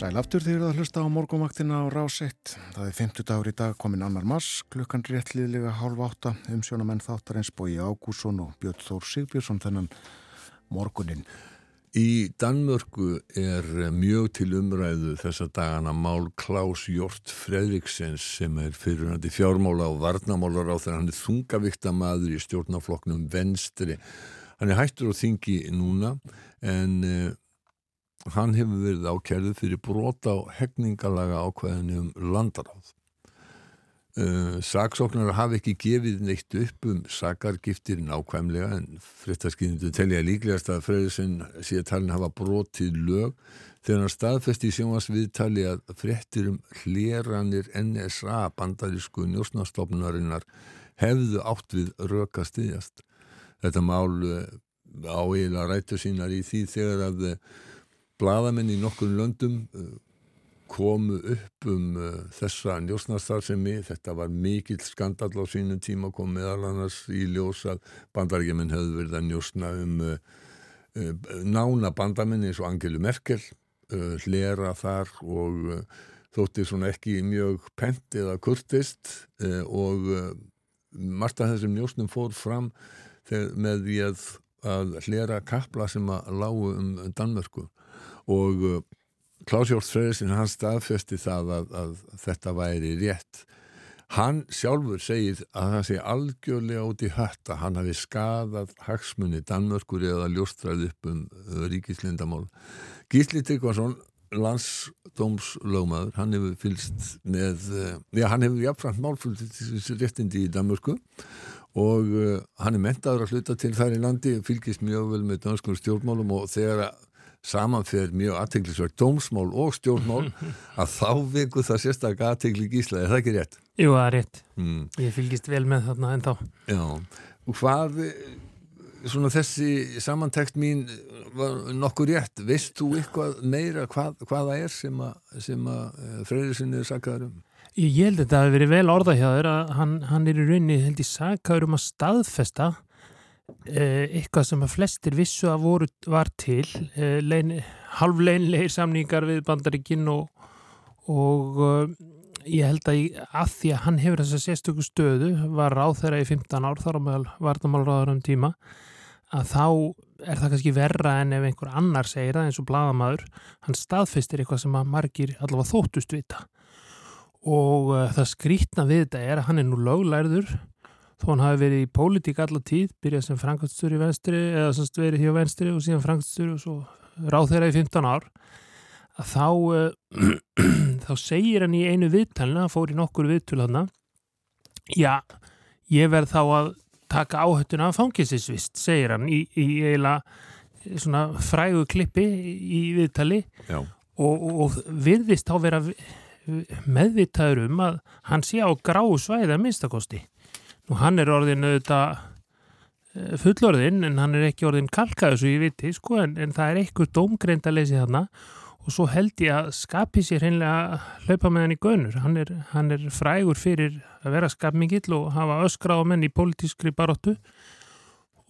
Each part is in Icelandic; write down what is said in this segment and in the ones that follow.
Sæl aftur þegar það hlusta á morgumvaktina á rás 1. Það er 50 dagur í dag komin annar mass, klukkan réttliðlega hálf átta um sjónamenn þáttar eins bói Ágússon og Björn Þór Sigbjörnsson þennan morgunin. Í Danmörku er mjög til umræðu þessa dagana mál Klaus Jort Fredriksens sem er fyrirhandi fjármála og varnamálar á þegar hann er þungavíkta maður í stjórnafloknum venstri. Hann er hættur á þingi núna en uh, hann hefur verið ákjærðu fyrir brota á hefningalaga ákveðinu um landaráð. Uh, saksóknar hafi ekki gefið neitt upp um sakargiftir nákvæmlega en frittarskynnindu telja líklegast að Freyðsson sé talin hafa brotið lög þegar hann staðfesti í sjónvarsviðtali að frittir um hleranir NSA bandarísku njósnastofnarinnar hefðu átt við röka stiðjast. Þetta mál uh, á eiginlega rættu sínar í því þegar að bladamenn í nokkur löndum komu upp um uh, þessa njósnarstarfsemi, þetta var mikill skandal á sínum tíma, kom meðal annars í ljós að bandarækjumenn hefðu verið að njósna um uh, nána bandamenn eins og Angelu Merkel, hlera þar og þótti svona ekki mjög pent eða kurtist og margt af þessum njósnum fór fram með því að hlera kapla sem að lágu um Danmörku og Klausjórn Freyðsson hann staðfesti það að, að þetta væri rétt. Hann sjálfur segir að það sé algjörlega út í hött að hann hafi skadað hagsmunni Danmörkur eða ljóstrað upp um uh, ríkislindamál Gísli Tryggvason landsdómslögmaður hann hefur fylst með uh, já hann hefur jafnframt þessi réttindi í Danmörku og uh, hann er mentaður að hluta til þær í landi fylgist mjög vel með danskum stjórnmálum og þegar að samanferð mjög aðteglisverk dómsmál og stjórnmál að þá veku það sérstaklega aðtegli gísla, er það ekki rétt? Jú, það er rétt. Mm. Ég fylgist vel með þarna en þá. Já, og hvað svona þessi samantekst mín var nokkur rétt veist þú eitthvað meira hvað, hvaða er sem að, að eh, Freyriðssoni er sakaður um? Ég held að þetta hefur verið vel orða hjá þér að hann, hann er í rauninni held í sakaður um að staðfesta eitthvað sem að flestir vissu að voru var til eh, halvleinleir samningar við bandarikinn og, og uh, ég held að, ég, að því að hann hefur þessa sérstöku stöðu var ráð þeirra í 15 ár þar á meðal vartamálraður um tíma að þá er það kannski verra en ef einhver annar segir það eins og bladamæður hann staðfistir eitthvað sem að margir allavega þóttust vita. Og það skrítna við þetta er að hann er nú löglærður þó hann hafi verið í pólitík allar tíð, byrjað sem frangastur í venstri eða semst verið hjá venstri og síðan frangastur og svo ráð þeirra í 15 ár að þá uh, þá segir hann í einu viðtalina, hann fór í nokkur viðtul hann já, ég verð þá að taka áhættuna af fangilsisvist, segir hann í, í eiginlega svona frægu klippi í viðtali og, og virðist þá vera meðvitaður um að hann sé á gráu svæða minnstakosti og hann er orðin auðvitað eh, fullorðin en hann er ekki orðin kalkaðu svo ég viti sko en, en það er eitthvað dómgreind að leysi þarna. Og svo held ég að skapi sér hreinlega hlaupa með hann í gönur. Hann er, hann er frægur fyrir að vera skapmingill og hafa öskra á menn í politískri baróttu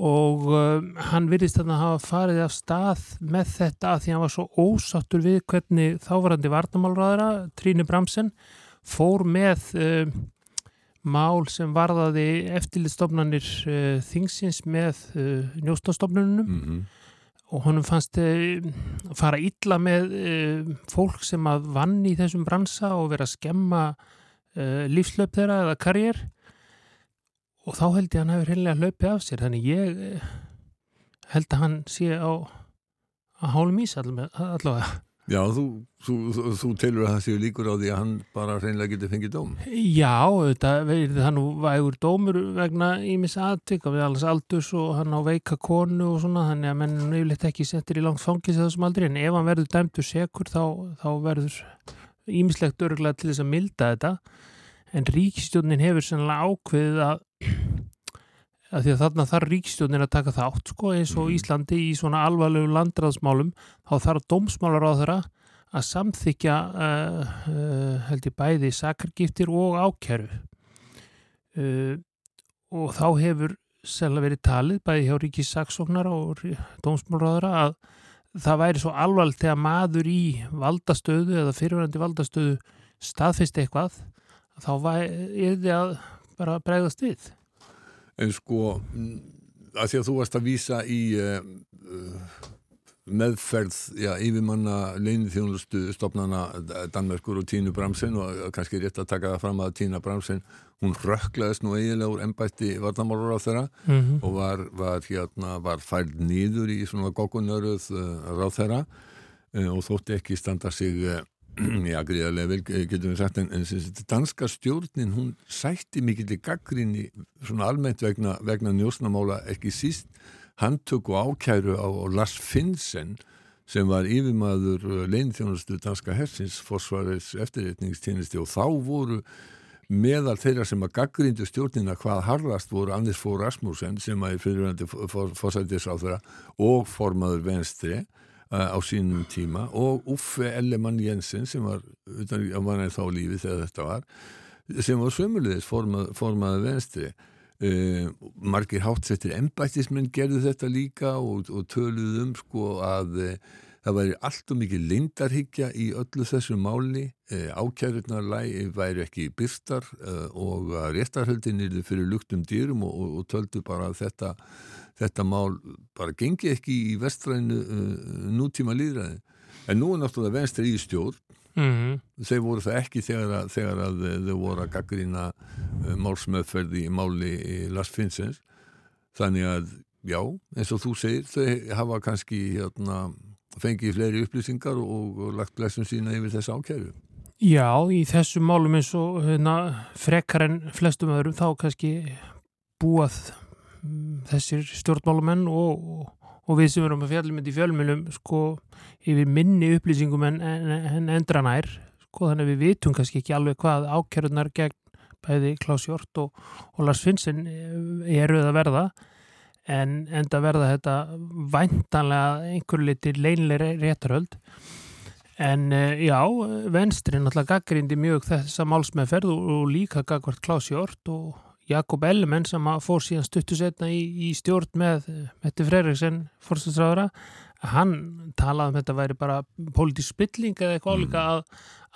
og uh, hann virðist að hafa farið af stað með þetta að því hann var svo ósattur við hvernig þávarandi varnamálraðara Tríni Bramsen fór með uh, mál sem varðaði eftirlitstofnanir uh, þingsins með uh, njóstastofnunum mm -hmm. og honum fannst uh, fara illa með fólk sem að vann í þessum bransa og vera að skemma lífslöp þeirra eða karjér og þá held ég að hann hefur heililega hlaupið af sér. Þannig ég held að hann sé á að hálum ís allavega Já, þú, þú, þú, þú telur að það séu líkur á því að hann bara reynilega getur fengið dóm. Já, það nú vægur dómur vegna ímis aðtök við alls aldurs og hann á veika konu og svona, þannig að mennum nefnilegt ekki settir í langt fangis þessum aldrei, en ef hann verður dæmtur sekur þá, þá verður ímislegt örgulega til þess að milda þetta, en ríkistjónin hefur sannlega ákveðið að að því að þarna þarf ríkstjónin að taka þátt sko eins og mhm. Íslandi í svona alvarlegu landræðsmálum þá þarf dómsmálar á þeirra að samþykja uh, uh, held ég bæði sakargiftir og ákjæru uh, og þá hefur selga verið talið bæði hjá ríkisaksóknar og dómsmálraðara að það væri svo alvarlega þegar maður í valdastöðu eða fyrirvændi valdastöðu staðfist eitthvað þá er þið að bara bregðast við En sko að því að þú varst að vísa í uh, meðferð já, yfirmanna leinið þjónustu stopnana Danmerkur og Tínu Bramsen og kannski rétt að taka það fram að Tína Bramsen hún rökklaðist nú eiginlega úr ennbætti vartamálur á þeirra mm -hmm. og var, var, hérna, var fæld nýður í svona gókunaröð uh, ráð þeirra uh, og þótti ekki standa sig já, gríðarlega vel getum við sagt en, en danska stjórnin hún sætti mikill í gaggrinni svona almennt vegna, vegna njósnamála ekki síst handtöku ákæru á Lars Finnsen sem var yfirmaður uh, leinþjónustu danska hersins fórsvarins eftirreitningstjenesti og þá voru meðal þeirra sem að gaggrindu stjórnina hvað harðast voru Anders Fogh Rasmussen sem að er fyrirvændi fórsættisáþura og formaður venstri á sínum tíma og Uffe Ellemann Jensen sem var, utan að manna þá lífi þegar þetta var sem var sömulegis formað, formaður venstri Uh, margir hátsettir embættismenn gerðu þetta líka og, og töluðu um sko að uh, það væri allt og mikið lindarhyggja í öllu þessu máli. Uh, ákjærurnarlægi væri ekki byrstar og réttarhöldin er fyrir luktum dýrum og, og, og töldu bara að þetta, þetta mál bara gengi ekki í vestrænu nútíma líðræði en nú er náttúrulega venstri í stjórn. Mm -hmm. Þeir voru það ekki þegar að, þegar að þau voru að gaggrýna uh, málsmeðferði í máli í Lars Finnsens. Þannig að já, eins og þú segir þau hafa kannski hérna, fengið fleiri upplýsingar og, og lagt blessum sína yfir þessa ákjæru Já, í þessum málum eins og hérna, frekar en flestum öðrum þá kannski búað þessir stjórnmálumenn og, og við sem erum að fjallum í fjölmjölum sko yfir minni upplýsingum en, en, en endra nær sko þannig að við vitum kannski ekki alveg hvað ákjörðunar gegn bæði Klaus Hjort og, og Lars Finnsen eh, eru að verða. En enda verða þetta væntanlega einhver litir leinlega réttarhöld. En eh, já, venstri náttúrulega gaggrindi mjög þessa málsmeðferð og, og líka gagvart Klaus Hjort og Jakob Ellemann sem fór síðan stuttu setna í, í stjórn með Mette Freiriksen fórstastráðara hann talaði um þetta væri bara pólitísk spilling eða eitthvað mm. álíka að,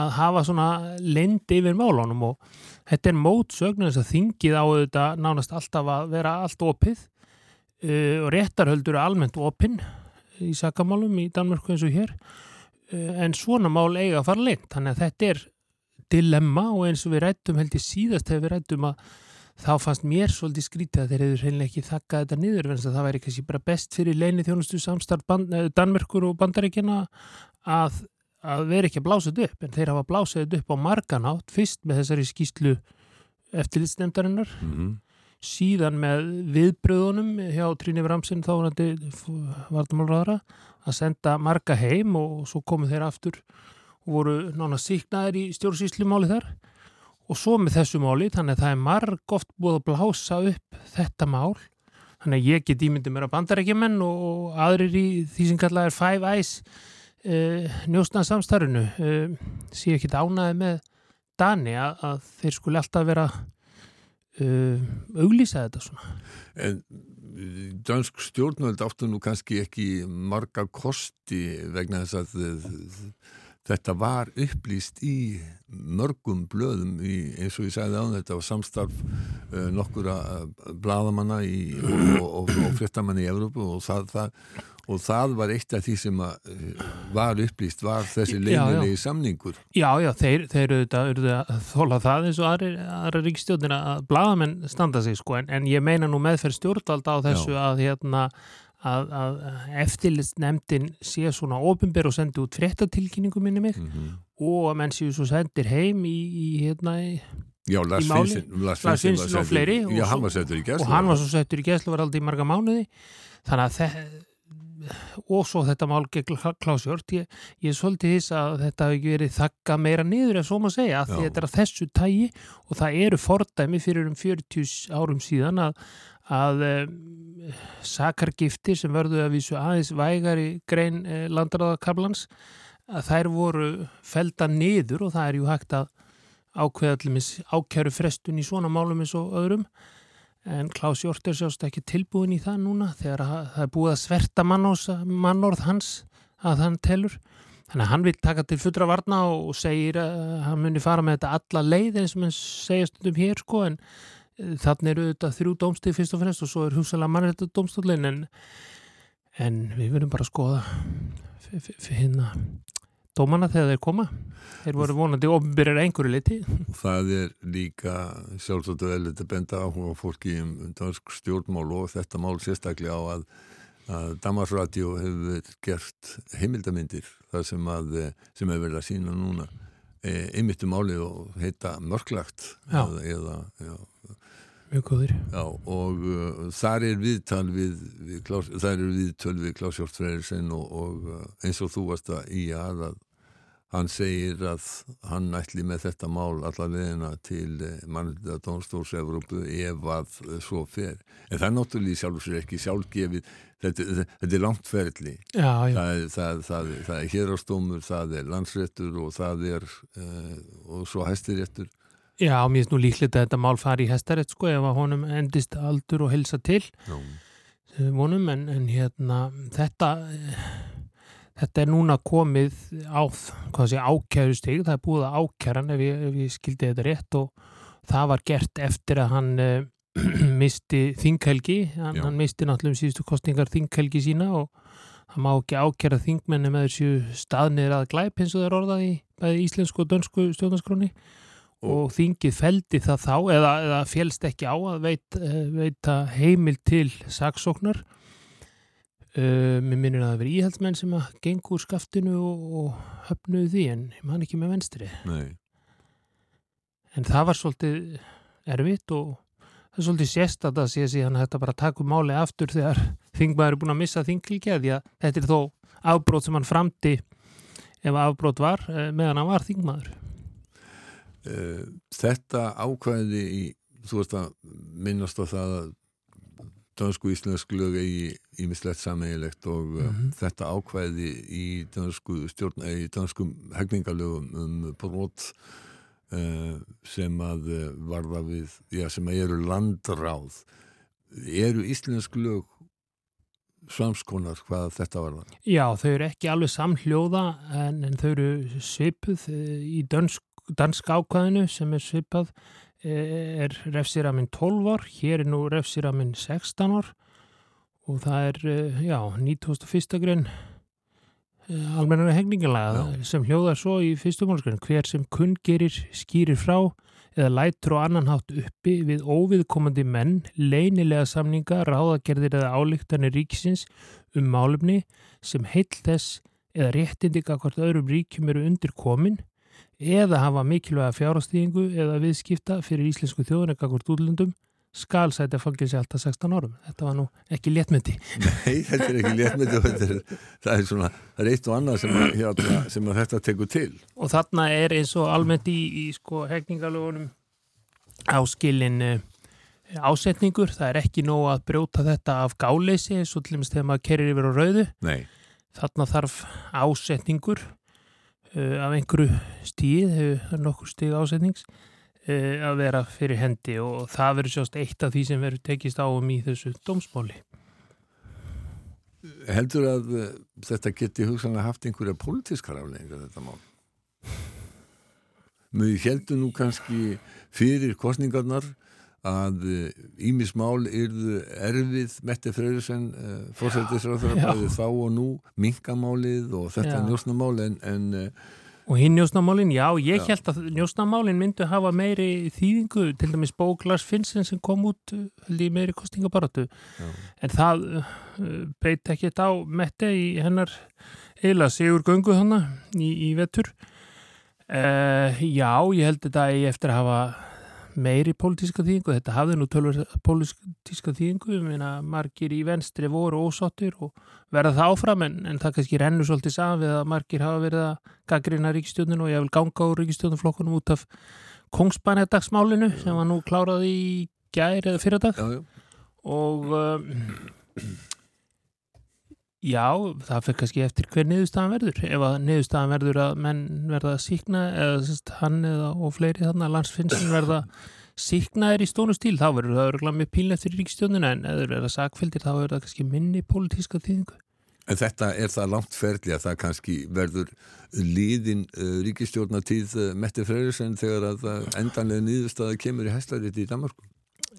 að hafa svona lendi yfir málunum og þetta er mótsögn þess að þingið á þetta nánast alltaf að vera allt opið uh, og réttarhöldur er almennt opinn í sakamálum í Danmörku eins og hér uh, en svona mál eiga að fara lengt þannig að þetta er dilemma og eins og við rættum held í síðast hefur við rættum að þá fannst mér svolítið skrítið að þeir hefur reynilega ekki þakkað þetta niður en það væri kannski bara best fyrir leini þjónustu samstarf eh, Danmerkur og Bandaríkjana að, að vera ekki að blása þetta upp en þeir hafa blásað þetta upp á marganátt fyrst með þessari skýslu eftirlitsnefndarinnar mm -hmm. síðan með viðbröðunum hjá Tríni Vramsin þá vardamálraðara að senda marga heim og svo komu þeir aftur og voru nána síknaðir í stjórnsýslumáli þar og svo með þessu máli, þannig að það er marg oft búið að blása upp þetta mál. Þannig að ég get ímyndið mér að bandarækjumenn og aðrir í því sem kallað er Five Eyes uh, njósnaðsamstarfinu uh, sé ekki ánaði með Dani að, að þeir skuli alltaf vera uh, auglýsa þetta svona. En dansk stjórnvöld áttu nú kannski ekki marga kosti vegna þess að þetta var upplýst í mörgum blöðum í, eins og ég segði á þetta var samstarf uh, nokkura uh, bladamanna í, og, og, og fréttamanna í Evrópu og það, það, og það var eitt af því sem að, uh, var upplýst var þessi leinilegi samningur Já, já, þeir, þeir eru að þóla það eins og aðra, aðra ríkstjóðina að bladamenn standa sig sko en, en ég meina nú meðferð stjórnvald á þessu já. að hérna að, að eftirlitsnefndin sé svona ofinber og sendi út fréttatilkynningu minni mig mm -hmm. og að menn séu svo sendir heim í, í hérna í Já, Lars Finnsson og fleiri í gæslu og hann var svo settur í gæslu og var aldrei í marga mánuði. Þannig að og svo þetta mál gegn Klásjórn ég, ég er svolítið þess að þetta hefur verið þakka meira niður ef svo maður segja að þetta er að þessu tægi og það eru fordæmi fyrir um 40 árum síðan að, að um, sakargiftir sem verðu að vísu aðeins vægar í grein eh, landræðakablans að þær voru felda niður og það er ju hægt að ákveða allir ákjæru frestun í svona málum eins og öðrum en Klaus Hjort er sjást ekki tilbúin í það núna þegar það er búið að sverta mannorð hans að hann telur. Þannig að hann vil taka til fullra varna og segir að hann muni fara með þetta alla leið eins og mann segja stundum hér sko en uh, þannig eru þetta þrjú dómstíð fyrst og fremst og svo er húsalega mannrættu dómstólin en, en við verðum bara að skoða hérna dómana þegar þeir koma. Þeir voru vonandi ofnbyrjar einhverju liti Það er líka sjálfsagt vel þetta benda áhuga fólki um dansk stjórnmál og þetta mál sérstaklega á að, að Damarsradio hefur gert heimildamindir það sem, að, sem hefur verið að sína núna. E, einmittum málið og heita mörglagt eða, eða já, mjög góður Já, og uh, þar er viðtal við, við Klaus, þar er viðtöl við Klaus Hjort Freyrisson og, og uh, eins og þú varst að í að, að hann segir að hann ætli með þetta mál allar leðina til uh, mannlega Dónstórs Evrópu ef að uh, svo fer. En það er náttúrulega sjálfur sér ekki sjálfgefið, þetta, þetta, er langt ferli. Já, já, Það það, það, það er hérastómur, það er landsréttur og það er uh, og svo hæstiréttur. já, mér finnst nú líklegt að þetta mál fari í hestarétt sko ef að honum endist aldur og hilsa til Já. vonum en, en hérna þetta eh, þetta er núna komið á hvað sé ákjæru stig, það er búið að ákjæran ef ég, ef ég skildi þetta rétt. Og það var gert eftir að hann uh, misti þinghelgi. Hann, hann misti náttúrulega um síðustu kostningar þinghelgi sína og það má ekki ákjæra þingmenni með þessu staðnir að glæp eins og það er orðað í bæði íslensku og dönsku stjórnarskróni og þingið feldi það þá eða, eða félst ekki á að veit, eh, veita heimil til saksóknar uh, mér minnir að það veri íhaldsmenn sem að gengur úr skaftinu og, og höfnuðu því en man ekki með venstri Nei. en það var svolítið erfitt og það er svolítið sérst að það sé síðan að þetta bara taka um máli aftur þegar þingmaður er búin að missa þingilgeð því að þetta er þó afbrót sem hann framdi ef afbrót var eh, meðan hann var þingmaður Eh, þetta ákvæði í, þú veist að minnast á það að dansku íslensk lög eigi ímislegt sameigilegt og mm Mhm. þetta ákvæði í dansku stjórn, í danskum hegningalögum um brot uh, sem að uh, varða við, já sem að eru landráð. Eru íslensk lög samskonar hvað þetta varða Já, þau eru ekki alveg samhljóða en, en þau eru svipuð eh, í dönsk, dansk ákvæðinu sem er svipað er refsiraminn 12 ár, hér er nú refsiraminn 16 ár og það er, eh, já, 91. grein almennar hegningalega sem hljóðar svo í fyrstu málskræn hver sem kunngerir skýrir frá eða lætur á annan hátt uppi við óviðkomandi menn, leynilega samninga, ráðagerðir eða álíktanir ríkisins um málumni sem heill þess eða réttindika hvort öðrum ríkjum eru undir komin eða hafa mikilvæga fjárastíðingu eða viðskipta fyrir íslensku þjóðun eða hvort útlöndum skal sæti að fangilsi alltaf 16 árum. Þetta var nú ekki léttmyndi. Nei, þetta er ekki léttmyndi er, það er svona, það er eitt og annað sem, hérna, sem að þetta tekur til Og þarna er eins og almennt í, í sko hegningalögunum áskilin uh, ásetningur. Það er ekki nóg að brjóta þetta af gáleysi eins og til dæmis þegar maður kerir yfir á rauðu. Nei, Þarna þarf ásetningur af einhverju stíð, hefur nokkur stíð ásetnings uh, að vera fyrir hendi og það verður sjást eitt af því sem verður tekist á um í þessu dómsmáli. heldur að uh, þetta geti hugsanlega haft einhverja pólitískar afleggingar þetta mál Mjög heldur nú kannski fyrir kostningarnar að Ímis mál yrðu erfið Mette Freyrusen uh, fórsættisráður Já. bæði þá og nú minkamálið og þetta njósnamál en, en uh, Og hinn njósnamálin, já, ég Já. held að njósnamálin myndu hafa meiri þýðingu, til dæmis bók Lars Finnsen sem kom út, held ég meiri kostingabaratu. En það uh, beit ekki á Mette í hennar eila sigur göngu hana í, í vetur. Uh, já, ég held þetta eftir að hafa meiri pólitíska þýðingu. Þetta hafði nú tölur pólitíska þýðingu, ég meina margir í venstri voru ósáttir og verða það áfram en, en það kannski rennur svolítið saman við að margir hafa verið að gaggrina ríkistjóðinu og ég vil ganga úr ríkistjóðnuflokkunum út af kongsbænadagsmálinu sem var nú klárað í gær eða já, og um, já, það fyrir kannski eftir hver niðurstaðan verður ef að niðurstaðan verður að menn verða síkna eða sérst, hann eða og fleiri þannig að landsfinnsin verða síknaðir í stónu stíl, þá verður það örgulega með píl eftir ríkistjóðinu en eða verða sakfældir þá verður það kannski minni pólitíska þýðingu En þetta er það langt ferli að það kannski verður líðin uh, ríkistjórnatíð uh, Mette Freyrisson þegar að endanlega nýðustada kemur í hæslariti í Danmarku?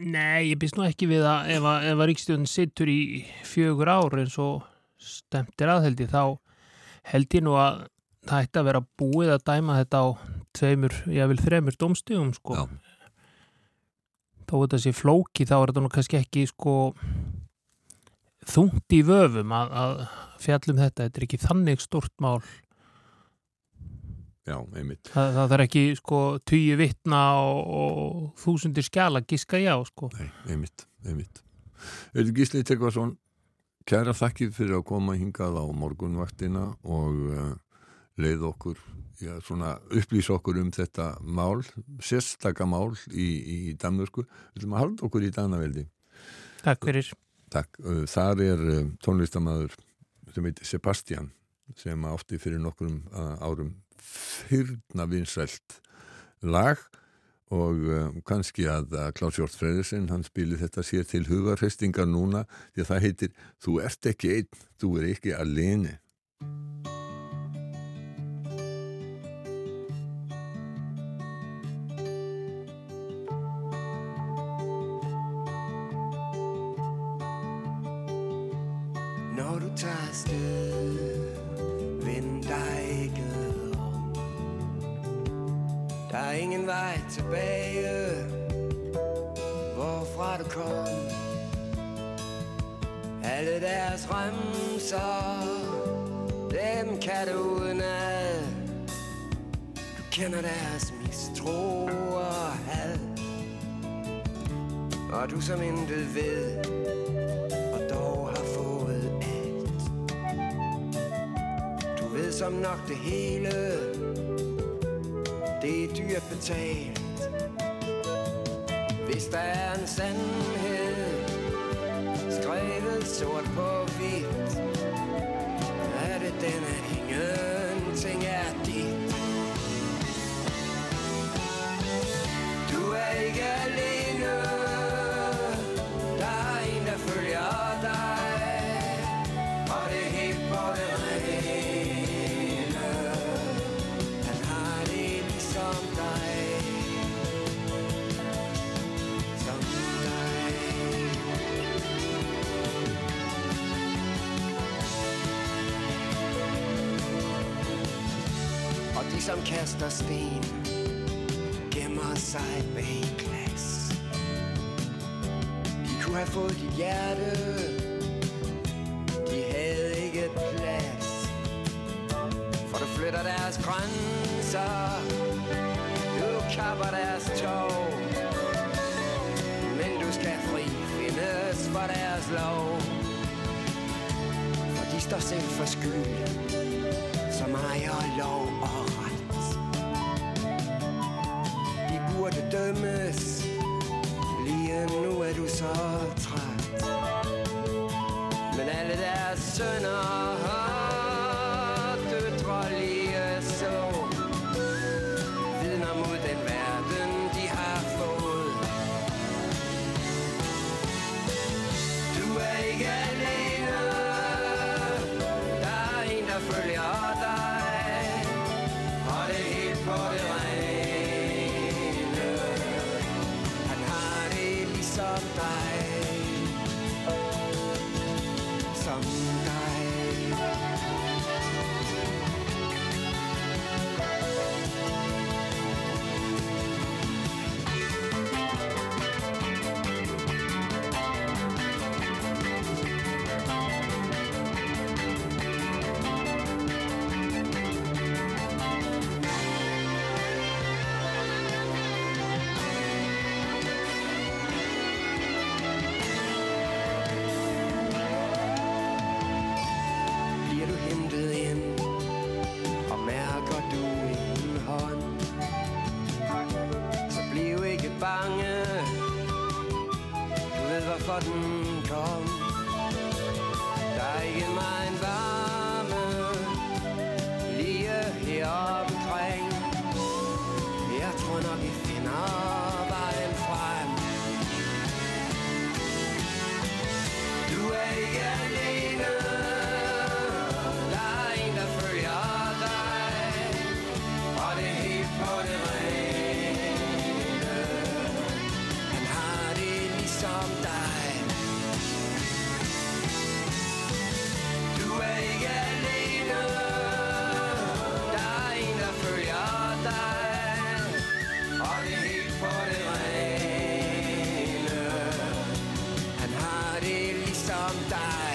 Nei, ég byrst nú ekki við að ef að, að ríkistjórn sittur í fjögur ár eins og stemtir aðheldi þá held ég nú að það ætti að vera búið að dæma þetta á tveimur, ég vil þremur domstíðum sko. Þó þetta sé flóki þá er þetta nú kannski ekki sko þungt í vöfum að, að fjallum þetta, þetta er ekki þannig stort mál. Já, einmitt. Það, það er ekki sko tíu vittna og, og þúsundir skjala gíska já sko. Nei, einmitt, einmitt. Eður Gísli Tryggvason kæra þakkir fyrir að koma hingað á morgunvaktina og uh, leið okkur já, svona upplýsa okkur um þetta mál sérstakka mál í, í Danmörku. Við viljum að halda okkur í Danaveldi. Takk fyrir. Takk, þar er tónlistamæður sem heitir Sebastian sem átti fyrir nokkrum árum fyrna vinsælt lag og um, kannski að, að Klaus Hjort Freyðursen hann spilir þetta sér til hugarhestingar núna því að það heitir Þú ert ekki einn, þú er ekki alene Der er ingen vej tilbage. Hvorfra du kom. Alle deres remser. Dem kan du udenad. Du kender deres mistro og had. Og du som intet ved Og dog har fået alt. Du ved som nok det hele det er dyrt betalt. Hvis der er en sandhed Skrevet sort på hvidt Er det den, at ingenting er dit. De som kaster sten Gemmer sig bag glas. De kunne have fået dit hjerte. De havde ikke plads. For du flytter deres grænser. Du kapper deres tog. Men du skal fri findes for deres lov. For de står selv for skyld. Som ejer lov og dømmes. Lige nu er du så træt. Men alle deres sønner har det some time.